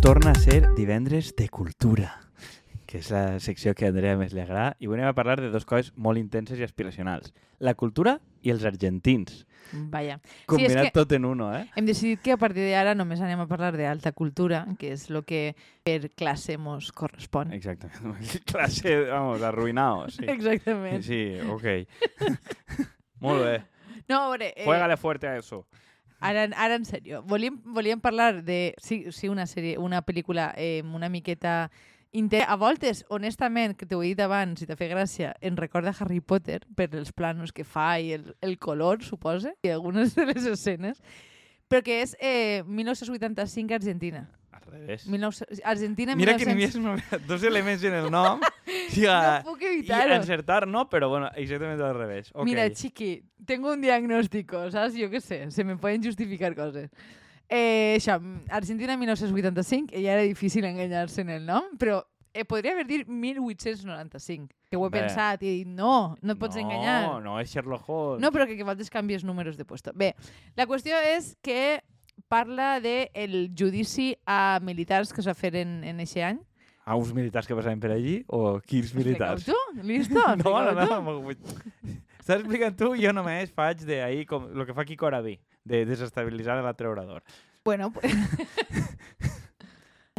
torna a ser divendres de cultura, que és la secció que a Andrea més li agrada, i anem a parlar de dues coses molt intenses i aspiracionals. La cultura i els argentins. Vaja. Combinat que- tot en uno, eh? Hem decidit que a partir d'ara només anem a parlar d'alta cultura, que és el que per classe mos correspon. Exactament. Clase, vamos, arruïnados. Sí, Exactament. sí ok. molt bé. No, a veure, eh, Juégale fuerte a eso. Ara, ara en sèrio, volíem, volíem parlar de, sí, sí una sèrie, una pel·lícula eh, una miqueta Inter a voltes, honestament, que t'ho he dit abans, si t'ha fet gràcia, em recorda Harry Potter per els planos que fa i el, el color, suposa, i algunes de les escenes, però que és eh, 1985 Argentina. Al revés. 19... Argentina Mira que 1900... n'hi havia dos elements en el nom. No a- puc i encertar no, però bueno, exactament al revés. Okay. Mira, chiqui, tengo un diagnóstico, ¿sabes? Yo qué sé, se me pueden justificar coses. Eh, això, Argentina 1985, i ja era difícil enganyar-se en el nom, però eh, podria haver dit 1895, que ho he Bé. pensat i he dit, no, no et pots no, enganyar. No, no és Sherlock Holmes. No, però que, que a voltes canvies números de puesto. Bé, la qüestió és que parla de el judici a militars que es va fer en, en eixe any. A uns militars que passaven per allí o quins militars? Tu? Listo? No, no, no. m'ho- Estàs explicant tu i jo només faig de ahí com el que fa Kiko Arabi, de desestabilitzar l'altre orador. Bueno, pues...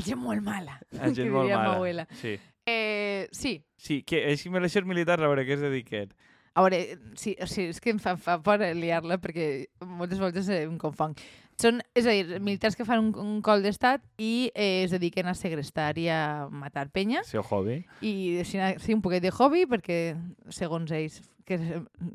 gent molt mala, La gent molt mala. abuela. Sí. Eh, sí, Sí, que és que militiars militars, a veure, què es dediquen? A veure, sí, o sigui, és que em fa, fa por liar-la perquè moltes voltes em confonc. Són, és a dir, militars que fan un, un col d'estat i eh, es dediquen a segrestar i a matar penya Seu hobby. i sí, sí, un poquet de hobby perquè, segons ells, que,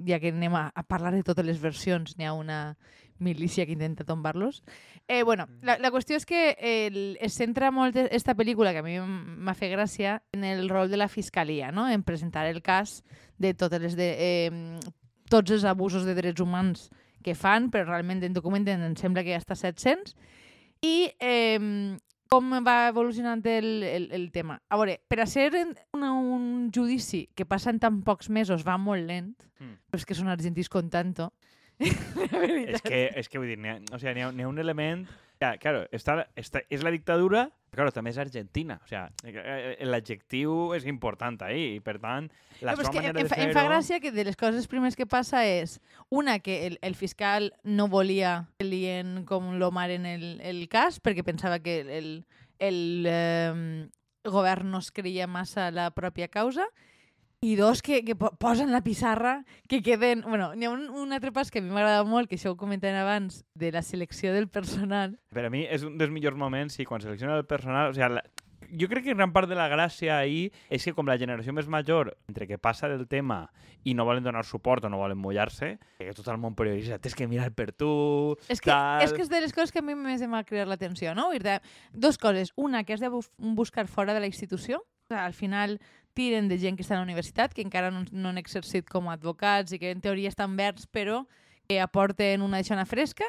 ja que anem a, a parlar de totes les versions, n'hi ha una milícia que intenta tombar-los. Eh, bueno, la, la qüestió és que el, es centra molt esta pel·lícula, que a mi m'ha fet gràcia, en el rol de la fiscalia, no? en presentar el cas de totes les de, eh, tots els abusos de drets humans que fan, però realment en documenten em sembla que ha hasta 700, i eh, com va evolucionant el, el, el tema. A veure, per a ser una, un judici que passa en tan pocs mesos va molt lent, Mm. però és que són argentins con tanto. És que, és que vull dir, n'hi ha, o sea, n'hi ha, ha un element... Ja, claro, està, està, és la dictadura, però claro, també és Argentina. O sea, eh, eh, l'adjectiu és important ahí, i per tant, la no, seva que manera em, de fa, em fa gràcia que de les coses primers que passa és una, que el, el fiscal no volia que lien com l'Omar en el, el cas perquè pensava que el, el eh, govern no es creia massa la pròpia causa i dos, que, que po- posen la pissarra, que queden... Bueno, n'hi ha un, un altre pas que a mi m'agrada molt, que això ho comentàvem abans, de la selecció del personal. Per a mi és un dels millors moments, sí, quan selecciona el personal... O sea, la, jo crec que gran part de la gràcia ahí és que com la generació més major, entre que passa del tema i no volen donar suport o no volen mullar-se, que tot el món periodista, tens que mirar per tu, És que, tal... és que és de les coses que a mi més em va cridar l'atenció, no? Dos coses. Una, que has de bus buscar fora de la institució. O sigui, al final tiren de gent que està a la universitat, que encara no, no han exercit com a advocats i que en teoria estan verds, però que aporten una xona fresca.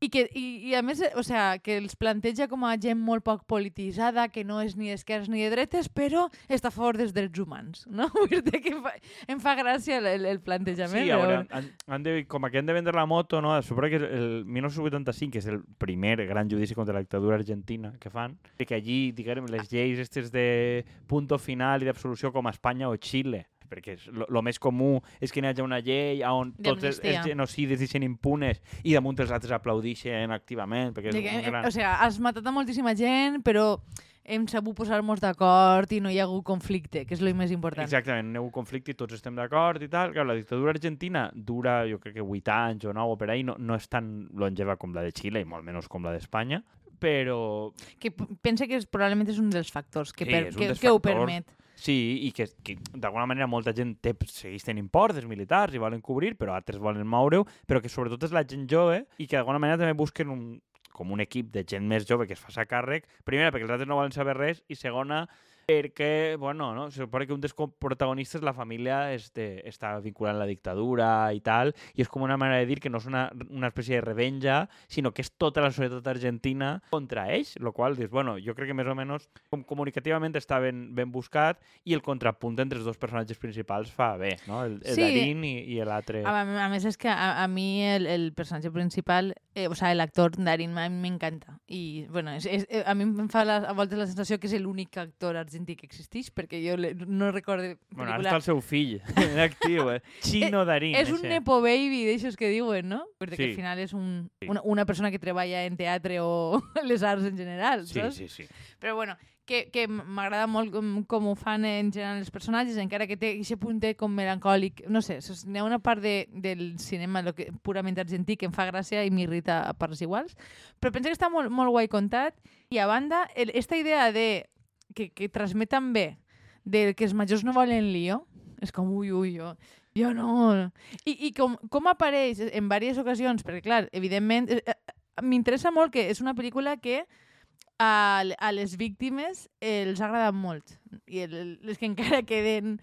I, que, i, I a més, o sea, que els planteja com a gent molt poc polititzada, que no és ni d'esquerres ni de dretes, però està a favor dels drets humans. No? Vull dir que fa, em fa gràcia el, el, plantejament. Sí, a veure, però- han, han de, com que han de vendre la moto, no? suposo que el 1985, que és el primer gran judici contra la dictadura argentina que fan, que allí, diguem, les lleis estes de punto final i d'absolució com a Espanya o Xile, perquè el més comú és que hi hagi una llei on tots els, els genocidis deixen impunes i damunt els altres aplaudixen activament, perquè és que, un eh, gran... O sigui, has matat a moltíssima gent, però hem sabut posar-nos d'acord i no hi ha hagut conflicte, que és el més important. Exactament, no hi ha hagut conflicte i tots estem d'acord i tal. Clar, la dictadura argentina dura, jo crec que 8 anys o 9 o per ahí, no, no és tan longeva com la de Xile i molt menys com la d'Espanya, però Que pensa que és, probablement és un dels factors que, Sí, per, que, dels que ho factors. permet. Sí, i que, que d'alguna manera molta gent té, segueix tenint por dels militars i volen cobrir, però altres volen moure-ho, però que sobretot és la gent jove i que d'alguna manera també busquen un, com un equip de gent més jove que es faci càrrec, primera perquè els altres no volen saber res i segona perquè, bueno, no? se supone que un dels protagonistes, la família, este, està vinculant la dictadura i tal, i és com una manera de dir que no és una, una espècie de revenja, sinó que és tota la societat argentina contra ells, lo qual dius, bueno, jo crec que més o menys com comunicativament està ben, ben buscat i el contrapunt entre els dos personatges principals fa bé, no? El, el Sí. Darín i, i l'altre... A, a més, és que a, a mi el, el personatge principal eh, o sea, el actor Darín a m'encanta. I, bueno, és, és, eh, a mi em fa la, a voltes la sensació que és l'únic actor argentí que existeix, perquè jo no recordo Bueno, ara està el seu fill, en actiu, eh? Chino Darín. és un ese. nepo baby d'aixòs que diuen, no? Perquè Sí. al final és un, Sí. una, una persona que treballa en teatre o les arts en general, Sí, saps? sí, sí. Però bueno, que, que m'agrada molt com, com ho fan en general els personatges, encara que té aquest puntet com melancòlic. No sé, n'hi ha una part de, del cinema lo que, purament argentí que em fa gràcia i m'irrita a parts iguals, però penso que està molt, molt guai contat i a banda, el, esta idea de que, que transmeten bé de que els majors no volen lío, és com, ui, ui, jo, jo no... I, i com, com apareix en diverses ocasions, perquè clar, evidentment, eh, eh, m'interessa molt que és una pel·lícula que a, a les víctimes els ha agradat molt i el, les que encara queden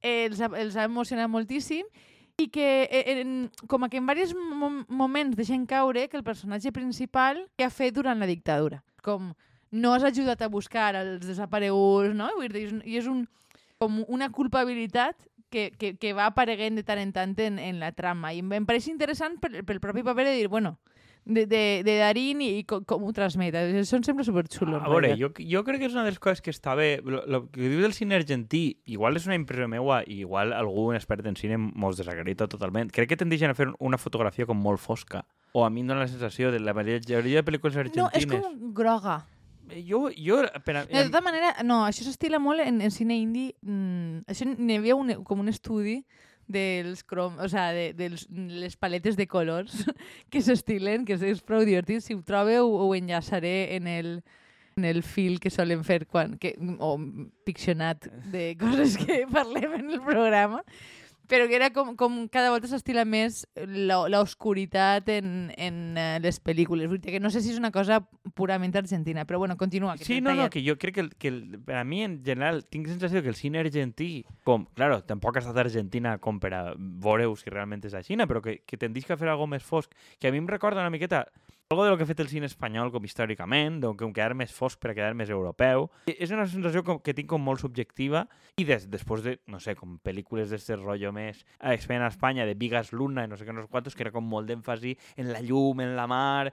els, els ha emocionat moltíssim i que eh, en, com que en diversos mom moments deixen caure que el personatge principal que ha fet durant la dictadura. Com no has ajudat a buscar els desapareguts no? Vull dir, i és un, com una culpabilitat que, que, que va apareguent de tant en tant en, en la trama i em, pareix interessant pel, pel propi paper de dir, bueno, de, de, de Darín i, i com, com ho transmet. Això em sembla superxulo. A veure, jo, jo crec que és una de les coses que està bé. Lo, lo que dius del cine argentí, igual és una impressió meua i igual algú expert en cine mos desacredita totalment. Crec que tendeixen a fer una fotografia com molt fosca. O a mi em dona la sensació de la majoria de pel·lícules No, és argentines. com groga. Jo, jo, per a, No, de tota manera, no, això s'estila molt en, en cine indie. Mm, això n'hi havia un, com un estudi dels crom, o sea, de, de les paletes de colors que s'estilen, que és, prou divertit. Si ho trobeu, ho enllaçaré en el, en el fil que solen fer quan, que, o piccionat de coses que parlem en el programa però que era com, com cada volta s'estila més la- l'oscuritat en, en uh, les pel·lícules. Vull dir que no sé si és una cosa purament argentina, però bueno, continua. Que Sí, no, no, tallat. que jo crec que, el, que el, per a mi en general tinc sensació que el cine argentí, com, claro, tampoc ha estat Argentina com per a veure si realment és aixina, però que, que tendís a fer algo més fosc, que a mi em recorda una miqueta algo de lo que ha fet el cine espanyol com històricament, de com quedar més fosc per a quedar més europeu. És una sensació com, que tinc com molt subjectiva i des, després de, no sé, com pel·lícules d'este rotllo més a Espanya, a Espanya, de Vigas Luna i no sé què, no sé quantos, que era com molt d'èmfasi en la llum, en la mar,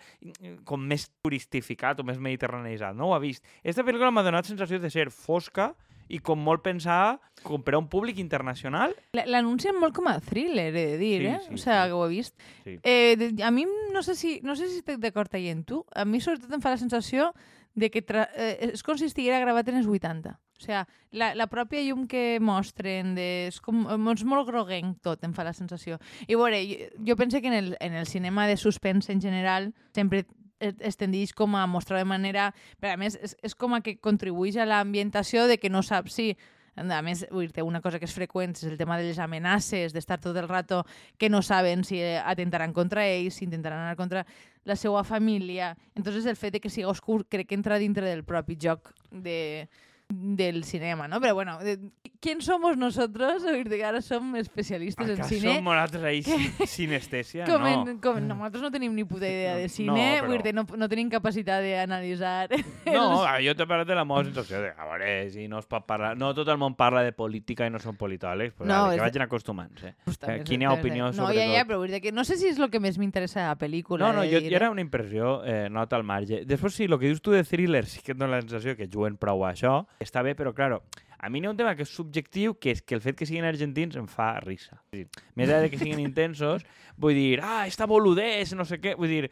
com més turistificat o més mediterraneïtzat. No ho ha vist. Esta pel·lícula m'ha donat sensació de ser fosca i com molt pensada com per a un públic internacional. La- L'anuncien molt com a thriller, he de dir, Sí, eh? sí, o sea, sí. que ho he vist. Sí. Eh, a mi no sé si no sé si estic d'acord ahí en tu. A mi sobretot em fa la sensació de que eh, és com si estiguera gravat en els 80. O sea, la, la pròpia llum que mostren, de, és, com, és molt groguenc tot, em fa la sensació. I veure, jo, jo penso que en el, en el cinema de suspens en general sempre es tendeix com a mostrar de manera... Però a més, és, és com a que contribueix a l'ambientació de que no saps si... A més, vull dir una cosa que és freqüent és el tema de les amenaces, d'estar tot el rato que no saben si eh, atentaran contra ells, si intentaran anar contra la seva família. Entonces el fet de que sigui oscur crec que entra dintre del propi joc de, del cinema, ¿no? Pero bueno, ¿quién somos nosotros? Vull dir que Ara som especialistes en cine. nosaltres ahí sin- sinestèsia? Com no. en, com, nosaltres no tenim ni puta idea de No, cine, però- vull dir, no, no tenim capacitat d'analitzar... No, a- jo t'he parlat de la meva sensació de, a veure, si no es pot parlar... No tot el món parla de política i no són politòlegs, però No, no, és- que vagin acostumant-se. N'hi ha justament. opinió no, sobre ja, ja, tot. però vull dir que no sé si és el que més m'interessa de la pel·lícula. No, no, he jo, de dir, jo era eh? una impressió, eh, nota al marge. Després sí, el que dius tu de thriller sí que et dona la sensació que juguen prou a això. Està bé, però, claro, a mi n'hi ha un tema que és subjectiu, que és que el fet que siguin argentins em fa risa. Dir, Més enllà de que siguin intensos, vull dir, ah, esta boludez, no sé què, vull dir,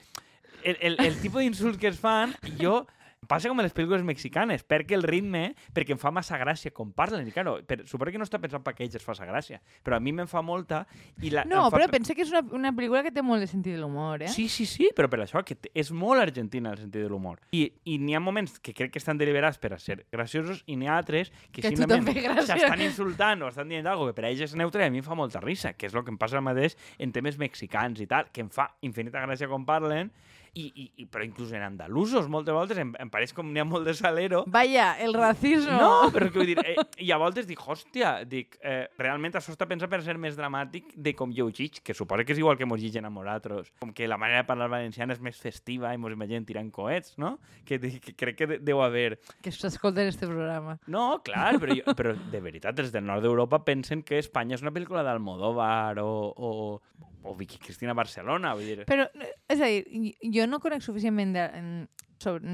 el, el, el tipus d'insults que es fan, jo passa com en les pel·lícules mexicanes, perquè el ritme, perquè em fa massa gràcia com parlen, i claro, per, suposo que no està pensant perquè a ells es faça gràcia, però a mi me'n fa molta i la, No, fa però pensa que és una, una pel·lícula que té molt de sentit de l'humor, eh? Sí, sí, sí, però per això, que és molt argentina el sentit de l'humor. I, i n'hi ha moments que crec que estan deliberats per a ser graciosos i n'hi ha altres que, Que a simplement s'estan insultant o estan dient alguna que per a ells és neutre i a mi em fa molta risa, que és el que em passa mateix en temes mexicans i tal, que em fa infinita gràcia com parlen, i, i, i, però inclús en andalusos moltes voltes em, em pareix com n'hi ha molt de salero, Vaya, el racismo. no, però que vull dir, eh, i a voltes dic, hòstia, dic, eh, realment això està pensat per ser més dramàtic de com jo ho que suposo que és igual que mos lligen a nosaltres, com que la manera de parlar valenciana és més festiva i mos imaginem tirant coets, no? Que, que crec que de- deu haver... Que s'escolta en este programa. No, clar, però, jo, però de veritat, els del nord d'Europa pensen que Espanya és una pel·lícula d'Almodóvar o, o, o Vicky Cristina Barcelona, vull dir... Però, és a dir, jo no conec suficientment de-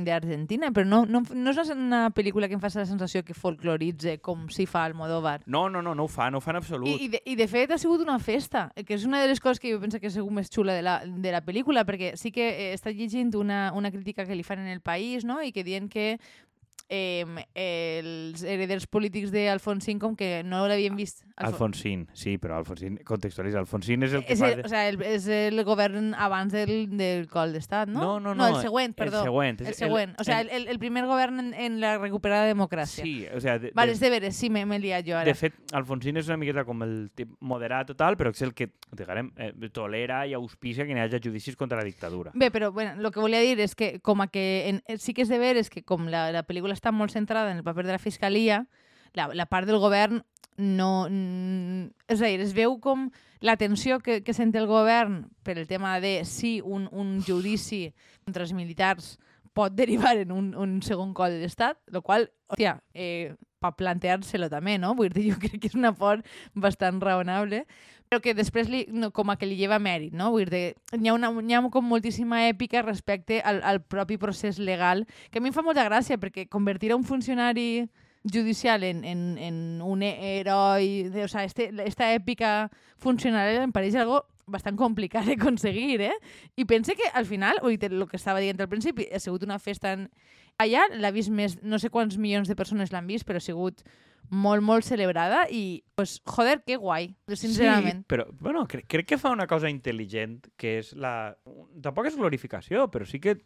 d'Argentina, però no, no, no és una pel·lícula que em faci la sensació que folcloritze com si fa Almodóvar. No, no, no, no ho fa, no ho fa en absolut. I, i, de, I de fet ha sigut una festa, que és una de les coses que jo penso que ha sigut més xula de la, de la pel·lícula, perquè sí que he estat llegint una, una crítica que li fan en el país, no? i que diuen que eh, els hereders polítics d'Alfonsín com que no l'havien vist. Alfo- Alfonsín, sí, però Alfonsín, contextualitza, Alfonsín és el que És fa... el, o sea, el, és el govern abans del, del col d'estat, no? No, no, No, no, el següent, perdó. El següent. El següent. O sea, el, el, el primer govern en, en la recuperada democràcia. Sí, o sea, de, Vale, de, és de veres, sí, m'he liat jo ara. de fet, Alfonsín és una miqueta com el tip moderat o tal, però és el que, diguem, eh, tolera i auspicia que n'hi hagi judicis contra la dictadura. Bé, però bueno, el que volia dir és que com a que en, sí que és de veres que com la, la pel·lícula està molt centrada en el paper de la fiscalia, la, la part del govern no... És a dir, es veu com la tensió que, que sent el govern per el tema de si un, un judici contra els militars pot derivar en un, un segon col de l'Estat, el qual, hòstia, eh, per plantear-se-lo també, no? Vull dir, jo crec que és una por bastant raonable, però que després li, no, com a que li lleva mèrit, no? Vull dir, hi ha, una, hi ha com moltíssima èpica respecte al, al propi procés legal, que a mi em fa molta gràcia, perquè convertir a un funcionari judicial en, en, en un heroi, o sea, este, esta èpica funcionarial em pareix algo bastant complicat de aconseguir, eh? I pense que al final, oi, el que estava dient al principi, ha sigut una festa en... allà, l'ha vist més, no sé quants milions de persones l'han vist, però ha sigut molt, molt celebrada i, pues, joder, que guai, sincerament. Sí, però, bueno, cre crec que fa una cosa intel·ligent, que és la... Tampoc és glorificació, però sí que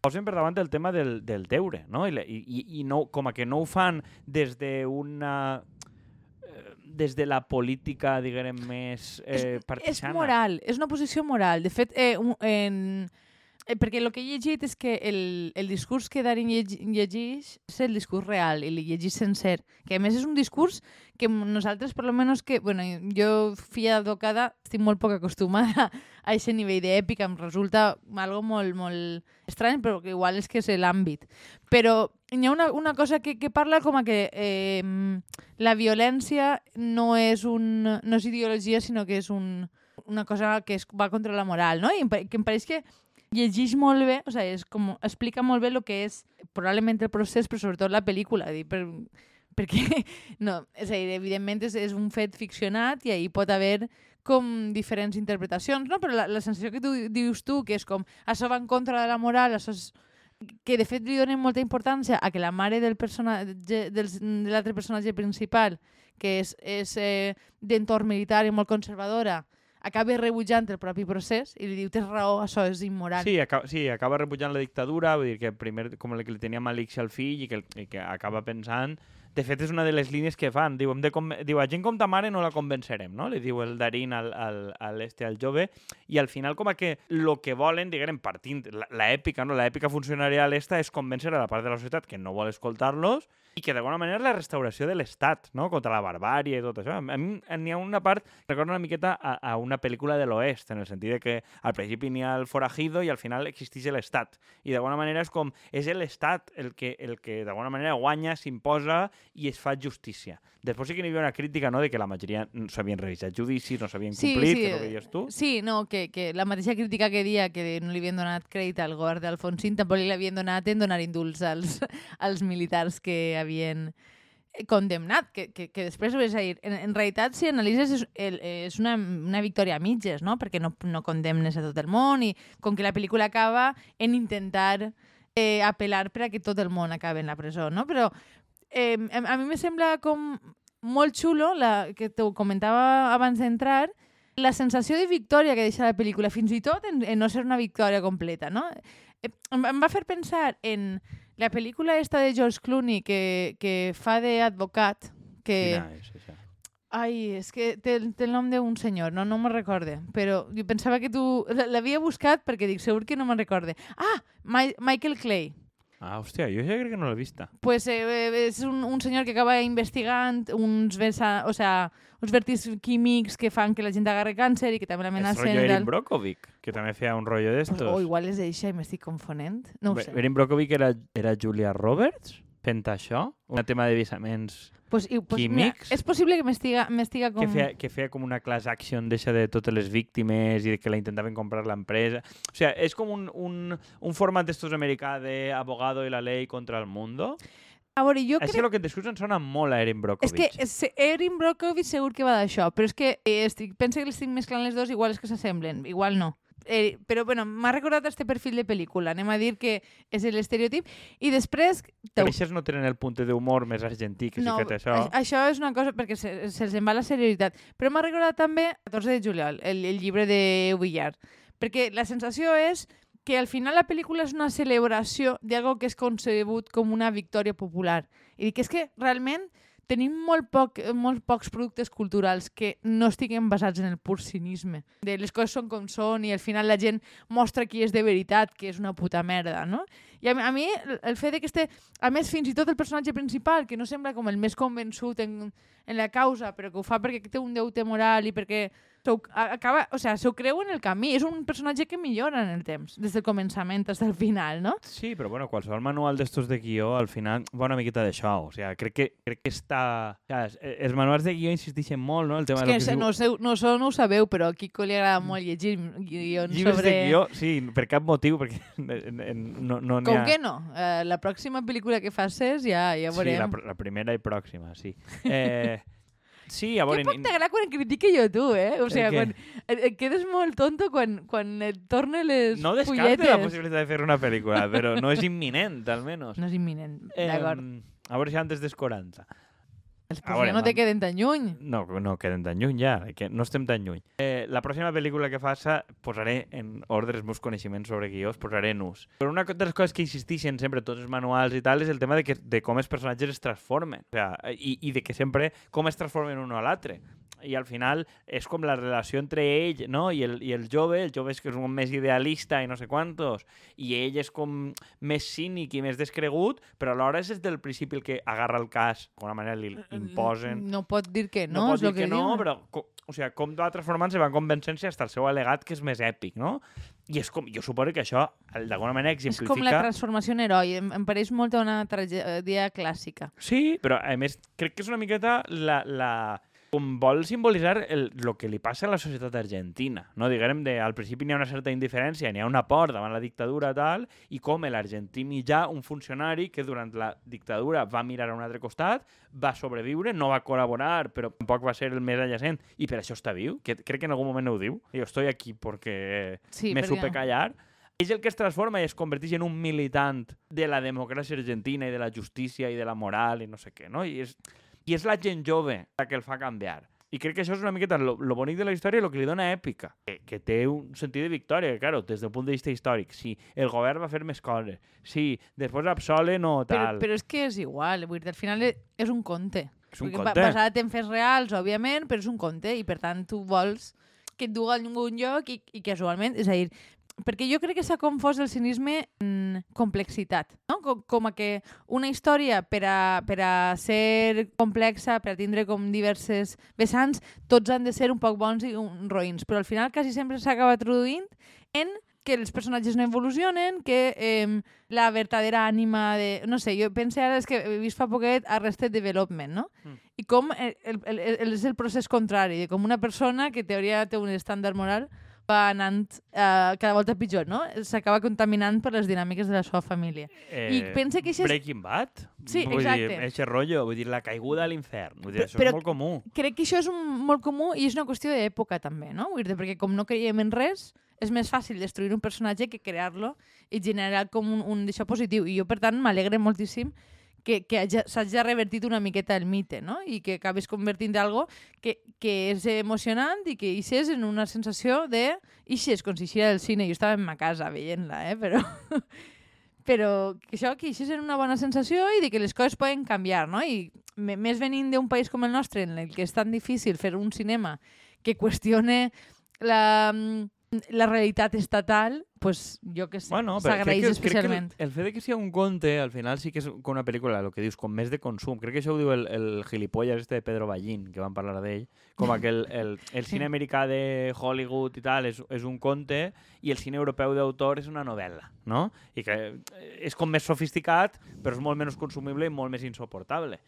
posen per davant el tema del, del deure, no? I, i, i no, com a que no ho fan des d'una eh, des de la política, diguem, més eh, és partisana. moral, és una posició moral. De fet, eh, un- en, perquè el que he llegit és que el, el discurs que llegi- llegeix és el discurs real i li llegeix sencer. Que a més és un discurs que nosaltres, per lo menos que... Bueno, jo, filla d'advocada, estic molt poc acostumada a aquest nivell d'èpica. Em resulta algo molt, molt estrany, però que igual és que és l'àmbit. Però hi ha una, una cosa que, que parla com a que eh, la violència no és, un, no és ideologia, sinó que és un, una cosa que es va contra la moral, no? I que em pareix que llegeix molt bé, o sigui, és com, explica molt bé el que és probablement el procés, però sobretot la pel·lícula, dir, per, perquè, no, és a dir, evidentment és, és un fet ficcionat i ahir pot haver com diferents interpretacions, no? però la, la sensació que tu dius tu, que és com això va en contra de la moral, això és que de fet li donen molta importància a que la mare del personatge, del, de l'altre personatge principal, que és, és eh, d'entorn militar i molt conservadora, acaba rebutjant el propi procés i li diu, tens raó, això és immoral. Sí, acaba, sí, acaba rebutjant la dictadura, vull dir que primer com el que li tenia Malix al fill i que, i que acaba pensant... De fet, és una de les línies que fan. Diu, de conven- diu a gent com ta mare no la convencerem, no? Li diu el Darín al, al, al, este, al jove. I al final, com a que lo que volen, diguem, partint, la, la èpica, no? La èpica funcionarial esta és convèncer a la part de la societat que no vol escoltar-los i que d'alguna manera és la restauració de l'Estat, no? Contra la barbària i tot això. A mi n'hi ha una part, recorda una miqueta a, a una pel·lícula de l'Oest, en el sentit de que al principi n'hi ha el forajido i al final existeix l'Estat. I d'alguna manera és com, és l'Estat el que, el que d'alguna manera guanya, s'imposa i es fa justícia. Després sí que n'hi havia una crítica, no?, de que la majoria no s'havien realitzat judicis, no s'havien Sí, complit, sí, que és el que dius tu. Sí, no, que, que la mateixa crítica que dia que no li havien donat crèdit al govern d'Alfonsín, tampoc li havien donat en donar indults als, als militars que havien condemnat, que, que, que després, és a dir, en, en realitat, si analitzes, és, el, és una, una victòria a mitges, no? perquè no, no condemnes a tot el món i com que la pel·lícula acaba en intentar eh, apel·lar per a que tot el món acabi en la presó, no? Però eh, a, mi me sembla com molt xulo, la, que t'ho comentava abans d'entrar, la sensació de victòria que deixa la pel·lícula, fins i tot en, en no ser una victòria completa, no? Eh, Em, em va fer pensar en la pel·lícula esta de George Clooney que, que fa d'advocat, que... Quina és, això? Ai, és que té, té el nom d'un senyor, no, no me'n recorde. Però jo pensava que tu... L'havia buscat perquè dic, segur que no me'n recorde. Ah, Ma Michael Clay. Ah, hòstia, jo ja crec que no l'he vista. Pues eh, eh, és un, un senyor que acaba investigant uns, vesa, o sea, uns vertis químics que fan que la gent agarre càncer i que també És l'amenacen. rotllo i Erin. Brockovich, que també feia un rotllo d'estos. O igual és eixa i m'estic confonent. No ho sé. Erin Brockovich era, era Julia Roberts fent això, un tema de visaments Pues, i, pues, Químics. Mira, és possible que m'estiga com... que feia, que feia com una class action d'eixa de totes les víctimes i de que la intentaven comprar l'empresa. O sigui, és com un, un, un format d'estos americà de abogado i la ley contra el mundo. A veure, jo crec... el que et em sona molt a Erin És Brockovich. que és- Erin Brockovich segur que va d'això, però és que eh, estic, penso que l'estic mesclant les dues, igual és que s'assemblen, igual no. Eh, però bueno, m'ha recordat este perfil de pel·lícula, anem a dir que és l'estereotip, i després... Aquestes no tenen el punt d'humor més argentí que sí que té això. això és una cosa perquè se- se'ls en va la seriositat. Però m'ha recordat també 14 de juliol, el, el llibre de Villar. Perquè la sensació és que al final la pel·lícula és una celebració d'algo que és concebut com una victòria popular. I dic, és que realment tenim molt, poc, molt pocs productes culturals que no estiguen basats en el pur cinisme. De les coses són com són i al final la gent mostra qui és de veritat, que és una puta merda, no? I a, a mi el- fet de que este... A més, fins i tot el personatge principal, que no sembla com el més convençut en, en la causa, però que ho fa perquè té un deute moral i perquè acaba, o sea, s'ho creu en el camí. És un personatge que millora en el temps, des del començament fins al final, no? Sí, però bueno, qualsevol manual d'estos de guió al final va una miqueta d'això. O sigui, crec que, crec que està... O sigui, els manuals de guió insisteixen molt, no? El tema És que que no, sé, no, so, no ho sabeu, però a Kiko li agrada molt llegir guions Llibres sobre... de guió, sí, per cap motiu, perquè no, no n'hi Com ha... que no? Eh, la pròxima pel·lícula que facis ja, ja Sí, veurem. la, pr- la primera i pròxima, sí. Eh, sí, a Que veure... poc ni- t'agrada quan et critique jo tu, eh? O sigui, què? quan et, et quedes molt tonto quan, quan et torne les No descarte fulletes. la possibilitat de fer una pel·lícula, però no és imminent, almenys. No és imminent, Eh, d'acord. a veure si antes dels 40. Els a veure, ja no te queden tan lluny. No, no queden tan lluny ja, que no estem tan lluny. Eh, la pròxima pel·lícula que faça posaré en ordre els meus coneixements sobre guió, els posaré en ús. Però una de les coses que insisteixen sempre tots els manuals i tal és el tema de, que, de com els personatges es transformen. O sea, i, I de que sempre com es transformen un a l'altre. I al final és com la relació entre ell no? I, el, i el jove, el jove és que és un més idealista i no sé quantos, i ell és com més cínic i més descregut, però alhora és des del principi el que agarra el cas, d'alguna manera li imposen No pot dir que no, no, pot és dir que, que, no, diuen. però o sigui, com va transformant-se, va convencent-se fins al seu al·legat que és més èpic, no? I és com, jo suposo que això, d'alguna manera, És exemplifica... com la transformació en heroi. Em, em pareix molt una tragèdia clàssica. Sí, però a més crec que és una miqueta la, la, com vol simbolitzar el, el que li passa a la societat argentina. No? Diguem, de, al principi n'hi ha una certa indiferència, n'hi ha una por davant la dictadura tal, i com l'argentí mitjà, un funcionari que durant la dictadura va mirar a un altre costat, va sobreviure, no va col·laborar, però tampoc va ser el més adjacent, i per això està viu, que crec que en algun moment ho diu. Jo estoy aquí porque Sí, me perquè- supe callar. És el que es transforma i es converteix en un militant de la democràcia argentina i de la justícia i de la moral i no sé què, no? I és, i és la gent jove la que el fa canviar. I crec que això és una miqueta lo, lo bonic de la història i el que li dona èpica, que, que té un sentit de victòria, que, claro, des del punt de vista històric. Sí, el govern va fer més coses. Sí, després absolen o Però, tal. però és que és igual, vull dir, al final e- és un conte. És un conte. ba- Basat en fets reals, òbviament, però és un conte i per tant tu vols que et dugui a algun lloc i, i casualment, és a dir, perquè jo crec que s'ha confós el cinisme en complexitat, no? Com, com a que una història per a, per a ser complexa, per a tindre com diverses vessants, tots han de ser un poc bons i un roïns, però al final quasi sempre s'acaba traduint en que els personatges no evolucionen, que eh, la verdadera ànima de... No sé, jo penso ara, és que he vist fa poquet Arrested Development, no? Mm. I com el, el, el, el, és el procés contrari, de com una persona que en teoria té un estàndard moral va anant uh, cada volta pitjor, no? S'acaba contaminant per les dinàmiques de la seva família. Eh, I pensa que això és... Breaking Bad? Sí, vull exacte. Dir, eixe rotllo, vull dir, la caiguda a l'infern. Vull dir, Però- això però- és molt comú. Crec que això és un, molt comú i és una qüestió d'època també, no? Vull dir, perquè com no creiem en res, és més fàcil destruir un personatge que crear-lo i generar com un, un d'això positiu. I jo, per tant, m'alegre moltíssim que, que hagi- s'hagi revertit una miqueta el mite, no? I que acabis convertint en algo que, que és emocionant i que eixes en una sensació de... Ixes, com si eixia del cine. Jo estava en ma casa veient-la, eh? Però... però que això, que eixes en una bona sensació i de que les coses poden canviar, no? I més venint d'un país com el nostre, en el que és tan difícil fer un cinema que qüestione la, la realitat estatal, pues, jo que sé, Bueno, s'agraeix especialment. Crec que el, el fet de que sigui un conte, al final sí que és com una pel·lícula, el que dius, com més de consum. Crec que això ho diu el, el gilipolles este de Pedro Ballín, que van parlar d'ell, com que el, el, el cine americà de Hollywood i tal és, és un conte i el cine europeu d'autor és una novel·la, no? I que és com més sofisticat, però és molt menys consumible i molt més insoportable.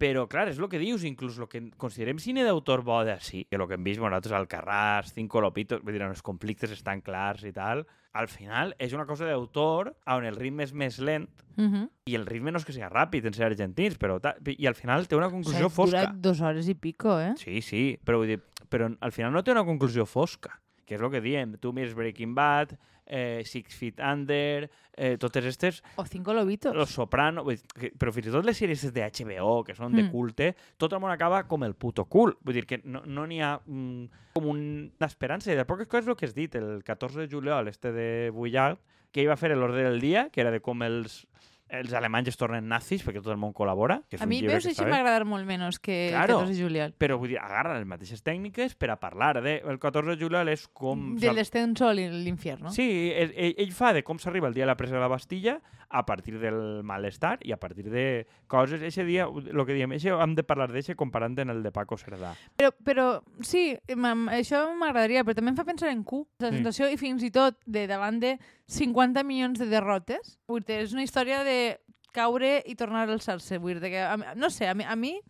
Però, clar, és el que dius, inclús el que considerem cine d'autor bo d'ací, que el que hem vist nosaltres al Carràs, Cinco Lopitos, vull dir, on els conflictes estan clars i tal, al final és una cosa d'autor on el ritme és més lent Uh -huh. i el ritme no és que sigui ràpid en ser argentins, però i al final té una conclusió o sigui, fosca. Dura dos hores i pico, eh? Sí, sí, però, vull dir, però al final no té una conclusió fosca, que és el que diem. Tu mires Breaking Bad, eh, Six Feet Under, eh, totes aquestes, O cinco lobitos. Los Soprano, vull dir, però fins i tot les sèries de HBO, que són de Mm. culte, tot el món acaba com el puto cul. Vull dir que no n'hi no ha mm, com un- una esperança. I de poques coses el que has dit, el 14 de juliol, este de Bullard, que iba a fer l'ordre del dia, que era de com els, els alemanys es tornen nazis, perquè tot el món col·labora. Que és A un mi, veus, que així m'ha agradat molt menys que Claro. 14 de juliol. Però vull dir, agarra les mateixes tècniques per a parlar de... El 14 de juliol és com... Del descenso a l'infierno. Sí, ell, ell, ell fa de com s'arriba el dia de la presa de la Bastilla a partir del malestar i a partir de coses. Eixe dia, el que diem, eixe, hem de parlar d'eixe comparant en el de Paco Cerdà. Però, però sí, això m'agradaria, però també em fa pensar en Q. La Sí. sensació, i fins i tot de davant de 50 milions de derrotes, vull dir, és una història de caure i tornar a alçar-se. Vull dir, que, no sé, a mi, a mi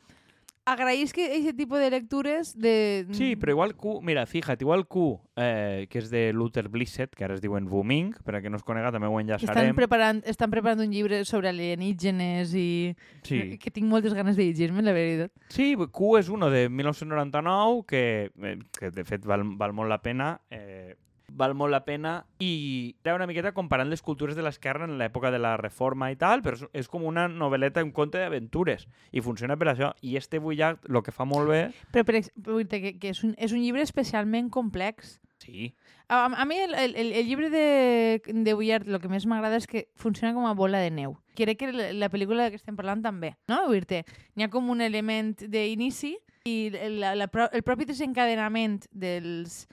agraïs que aquest tipus de lectures de... Sí, però igual Q, mira, fíjate, igual Q, eh, que és de Luther Blissett, que ara es diuen Booming, per a que no es conega també ho Estan enllaçarem. preparant, estan preparant un llibre sobre alienígenes i Sí. que tinc moltes ganes de llegir-me, la veritat. Sí, Q és uno de 1999 que, eh, que de fet val, val molt la pena eh, val molt la pena i era una miqueta comparant les cultures de l'esquerra en l'època de la reforma i tal, però és, és com una novel·leta, un conte d'aventures i funciona per això. I este Bullard el que fa molt bé... Però, per, dir que, que és, un, és un llibre especialment complex. Sí, A, a mi el, el, el llibre de, de Bullard el que més m'agrada és que funciona com a bola de neu. Crec que la, la pel·lícula que estem parlant també, no? Vull n'hi ha com un element d'inici i la, la, el propi desencadenament dels,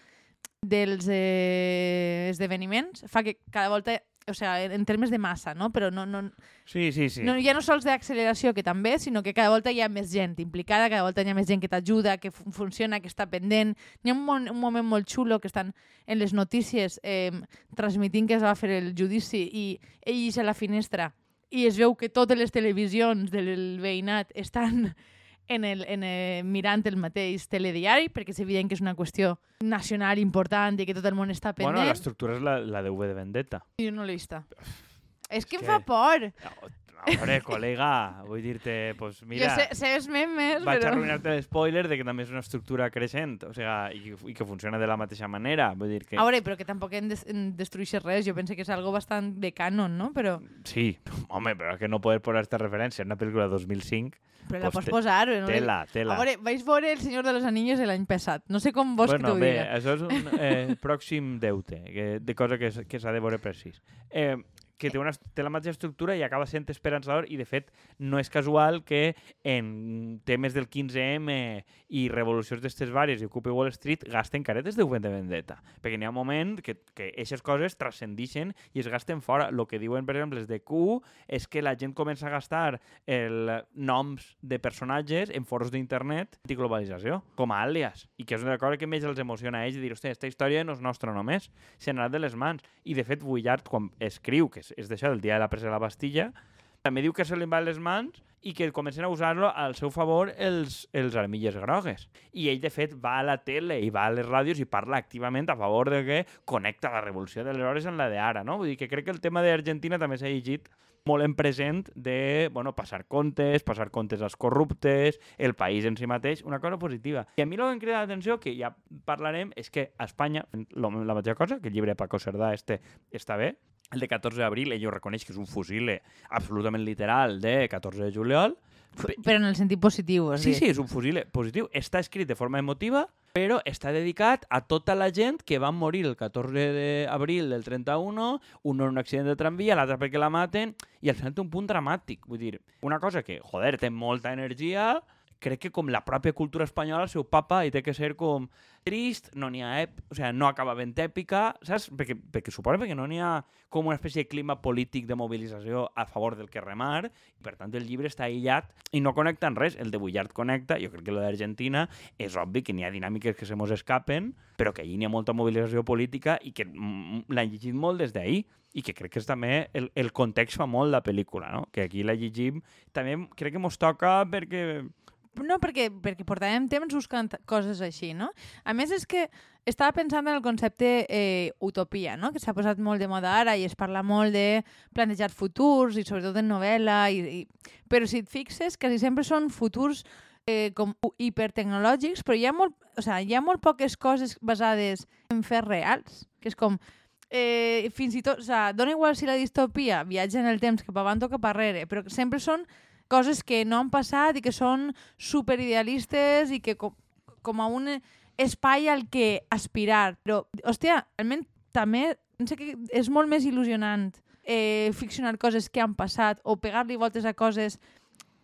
dels eh, esdeveniments fa que cada volta, o sigui, en termes de massa, no? Però no, no, sí, sí. sí. no, ja no sols d'acceleració, que també, sinó que cada volta hi ha més gent implicada, cada volta hi ha més gent que t'ajuda, que fun funciona, que està pendent. Hi ha un, mon un moment molt xulo que estan en les notícies eh, transmitint que es va fer el judici i ell a la finestra i es veu que totes les televisions del veïnat estan en el, en el, mirant el mateix telediari, perquè és evident que és una qüestió nacional important i que tot el món està bueno, pendent. l'estructura és la, la de V de Vendetta. Jo no l'he vista. És que em que- fa por. A veure, col·lega, vull dir-te, pues mira... jo sé, sé els memes, Vaig però... arruïnar-te l'espoiler de que també és una estructura creixent, o sigui, i, i que funciona de la mateixa manera. Vull dir que... A veure, però que tampoc en, des en destrueixes res. Jo penso que és algo bastant de canon, no? Però, Sí, home, però que no poder posar esta referència en una pel·lícula de 2005, però la Pues pots te- posar. No? tela, tela. A veure, vaig veure El Senyor de los Anillos l'any passat. No sé com vols que bueno, t'ho bé, diga. això és un eh, pròxim deute, que, de cosa que, que s'ha de veure precís. Eh, que té, una, té la mateixa estructura i acaba sent esperançador i, de fet, no és casual que en temes del 15M i revolucions d'estes vàries i Occupy Wall Street gasten caretes de V de Vendetta. Perquè n'hi ha un moment que, que aquestes coses transcendixen i es gasten fora. El que diuen, per exemple, els de Q és que la gent comença a gastar el noms de personatges en foros d'internet antiglobalització, com a àlies, i que és una cosa que més els emociona a ells, de dir, hòstia, aquesta història no és nostra només, se n'ha de les mans. I, de fet, Bullard, quan escriu, que és, és d'això, del dia de la presa de la Bastilla, també diu que se li va les mans i que comencen a usar-lo al seu favor els, els armilles grogues. I ell, de fet, va a la tele i va a les ràdios i parla activament a favor de que connecta la revolució de l'hores amb la d'ara, no? Vull dir que crec que el tema d'Argentina també s'ha llegit molt en present de bueno, passar comptes, passar comptes als corruptes, el país en si mateix, una cosa positiva. I a mi el que em crida l'atenció, que ja parlarem, és que a Espanya, la mateixa cosa, que el llibre de Paco Cerdà este està bé, el de 14 d'abril, ell ho reconeix que és un fusile absolutament literal de 14 de juliol, Però en el sentit positiu, o Sí, sigui. sí, és un fusile positiu. Està escrit de forma emotiva, però està dedicat a tota la gent que va morir el 14 d'abril del 31, un en un accident de tramvia, l'altre perquè la maten, i al final té un punt dramàtic. Vull dir, una cosa que, joder, té molta energia, crec que com la pròpia cultura espanyola, el seu papa hi té que ser com trist, no n'hi ha ep... o sigui, no acaba ben èpica, saps? Perquè, perquè suposa perquè no n'hi ha com una espècie de clima polític de mobilització a favor del que remar, i per tant el llibre està aïllat i no connecta en res. El de Bullard connecta, jo crec que lo d'Argentina és obvi que n'hi ha dinàmiques que se mos escapen, però que allí n'hi ha molta mobilització política i que l'han llegit molt des d'ahir i que crec que és també el, el context fa molt la pel·lícula, no? que aquí la llegim també crec que mos toca perquè no, perquè, perquè portàvem temps buscant coses així, no? A més, és que estava pensant en el concepte eh, utopia, no? que s'ha posat molt de moda ara i es parla molt de plantejar futurs i sobretot en novel·la. I, i... Però si et fixes, quasi sempre són futurs eh, com hipertecnològics, però hi ha, molt, o sigui, hi ha molt poques coses basades en fets reals, que és com eh, fins i tot, o sigui, dona igual si la distopia viatja en el temps cap avant o cap arrere, però sempre són coses que no han passat i que són superidealistes i que com, com a un espai al que aspirar. Però, hòstia, realment també penso que és molt més il·lusionant eh, ficcionar coses que han passat o pegar-li voltes a coses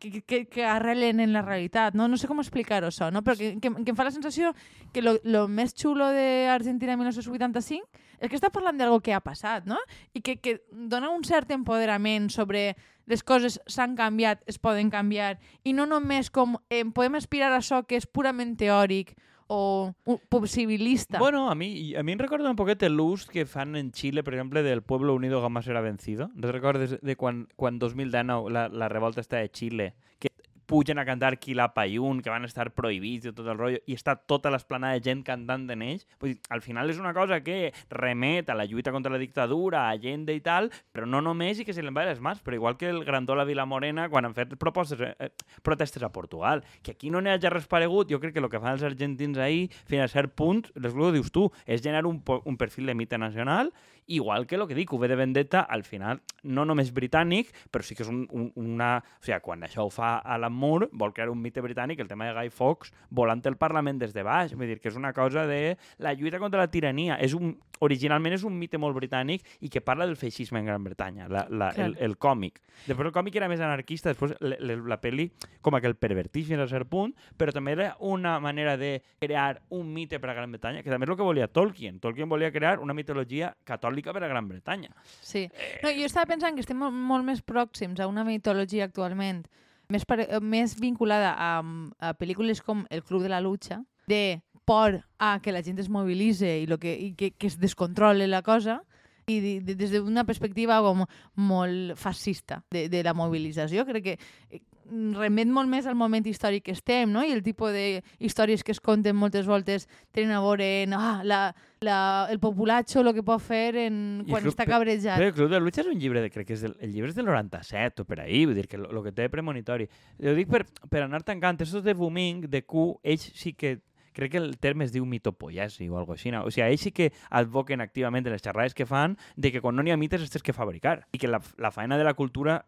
que, que, que arrelen en la realitat. No, no sé com explicar-ho això, no? però que, que, que em fa la sensació que lo, lo més xulo d'Argentina 1985 és que està parlant d'algo que ha passat, no? I que, que dona un cert empoderament sobre les coses s'han canviat, es poden canviar, i no només com eh, podem aspirar a això que és purament teòric o possibilista. Bueno, a mi, a mi em recorda un poquet l'ús que fan en Xile, per exemple, del Pueblo Unido jamás será vencido. ¿No recordes de quan, quan 2019 la, la revolta està de Xile? Que pugen a cantar Quilapayún, que van estar prohibits i tot el rotllo, i està tota l'esplanada de gent cantant en ells. Vull dir, al final és una cosa que remet a la lluita contra la dictadura, a Allende i tal, però no només i que se l'envaia les mans, però igual que el Grandola Vilamorena quan han fet propostes, eh, protestes a Portugal, que aquí no n'hi ha ja res paregut, jo crec que el que fan els argentins ahir, fins a cert punt, les que dius tu, és generar un, un perfil de mite nacional igual que el que dic, V de Vendetta, al final, no només britànic, però sí que és un, un, una... O sigui, quan això ho fa Alan Moore, vol crear un mite britànic, el tema de Guy Fawkes, volant el Parlament des de baix, vull dir que és una cosa de la lluita contra la tirania. És un, originalment és un mite molt britànic i que parla del feixisme en Gran Bretanya, la, la, el, el còmic. Després el còmic era més anarquista, després la, la, la pel·li com que el pervertix fins a cert punt, però també era una manera de crear un mite per a Gran Bretanya, que també és el que volia Tolkien. Tolkien volia crear una mitologia catòlica per a Gran Bretanya. Sí. No, jo estava pensant que estem molt, molt més pròxims a una mitologia actualment més, pare, més vinculada a, a pel·lícules com El Club de la Lucha, de por a que la gent es mobilitze i, lo que, i que, que es descontrole la cosa, i de, de, des d'una perspectiva com molt fascista de, de la mobilització. Crec que eh, remet molt més al moment històric que estem, no? I el tipus de històries que es conten moltes voltes tenen a veure en ah, la, la, el populatxo, el que pot fer en, quan està cabrejat. Però el Club de Lucha és un llibre, de, crec que és del, el llibre és del 97 o per ahir, vull dir que el que té premonitori. Ho dic per, per anar tancant, estos de Booming, de Q, ells sí que crec que el terme es diu mitopoiesi o alguna cosa així. O sigui, ells sí que advoquen activament en les xerrades que fan de que quan no n'hi ha mites tens que fabricar i que la, la feina de la cultura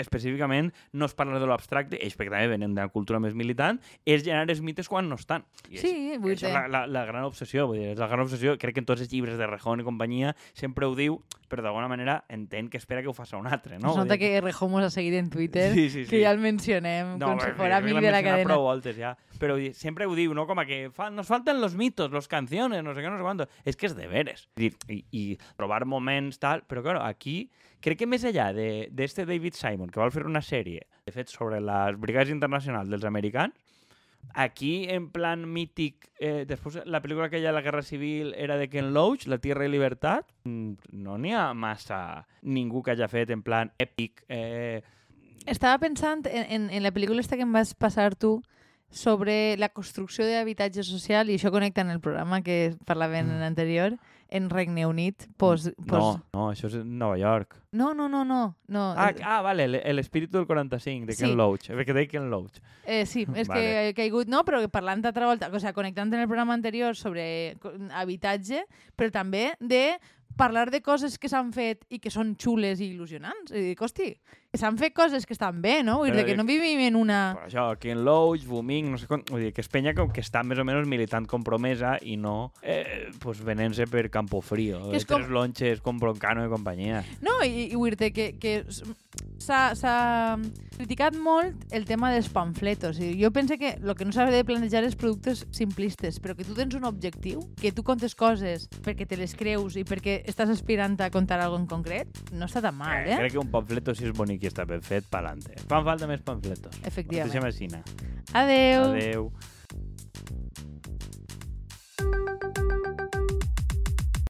específicament no es parla de l'abstracte, ells perquè també venen de la cultura més militant, és generar els mites quan no estan. I és, sí, vull dir. La, la, la gran obsessió, vull dir, és la gran obsessió, crec que en tots els llibres de Rejón i companyia sempre ho diu, però d'alguna manera entén que espera que ho faci un altre, no? Es nota que Rejón mos ha seguit en Twitter, sí, sí, sí. que ja el mencionem no, com si fos amic de la cadena. prou voltes ja, però sempre ho diu, no? Com a que fa, nos faltan los mitos, los canciones, no sé què, no sé quanto. És que és de veres. I, i, i trobar moments, tal, però claro, aquí crec que més enllà d'este de, de David Simon, que vol fer una sèrie, de fet, sobre les brigades internacionals dels americans, Aquí, en plan mític, eh, després la pel·lícula aquella de la Guerra Civil era de Ken Loach, La Tierra i Libertat, mm, no n'hi ha massa ningú que hagi fet en plan èpic. Eh... Estava pensant en, en, en la pel·lícula esta que em vas passar tu, sobre la construcció d'habitatge social, i això connecta en el programa que parlàvem mm. en l'anterior, en Regne Unit. Pos, pos... No, no, això és Nova York. No, no, no, no. no. Ah, ah vale, l'espíritu del 45, de sí. Ken Loach. Perquè deia Ken Loach. Eh, sí, és vale. que he caigut, no, però parlant d'altra volta, o sigui, connectant en el programa anterior sobre habitatge, però també de parlar de coses que s'han fet i que són xules i il·lusionants. I dic, hosti, que s'han fet coses que estan bé, no? Vull dir que no vivim en una... Per això, aquí en Loach, Booming, no sé com... Vull dir que és penya que, que està més o menys militant compromesa i no eh, pues, venent-se per Campo Frío, que és com... tres lonches com Broncano i companyia. No, i, i vull dir que, que s'ha criticat molt el tema dels pamfletos. I jo penso que el que no s'ha de planejar és productes simplistes, però que tu tens un objectiu, que tu contes coses perquè te les creus i perquè estàs aspirant a contar alguna en concret, no està tan mal, eh? Crec que un pamfleto, si és bonic i qui està ben fet, pa'lante. Fan falta més pamfletos. Efectivament. Adéu. Adeu. Adeu.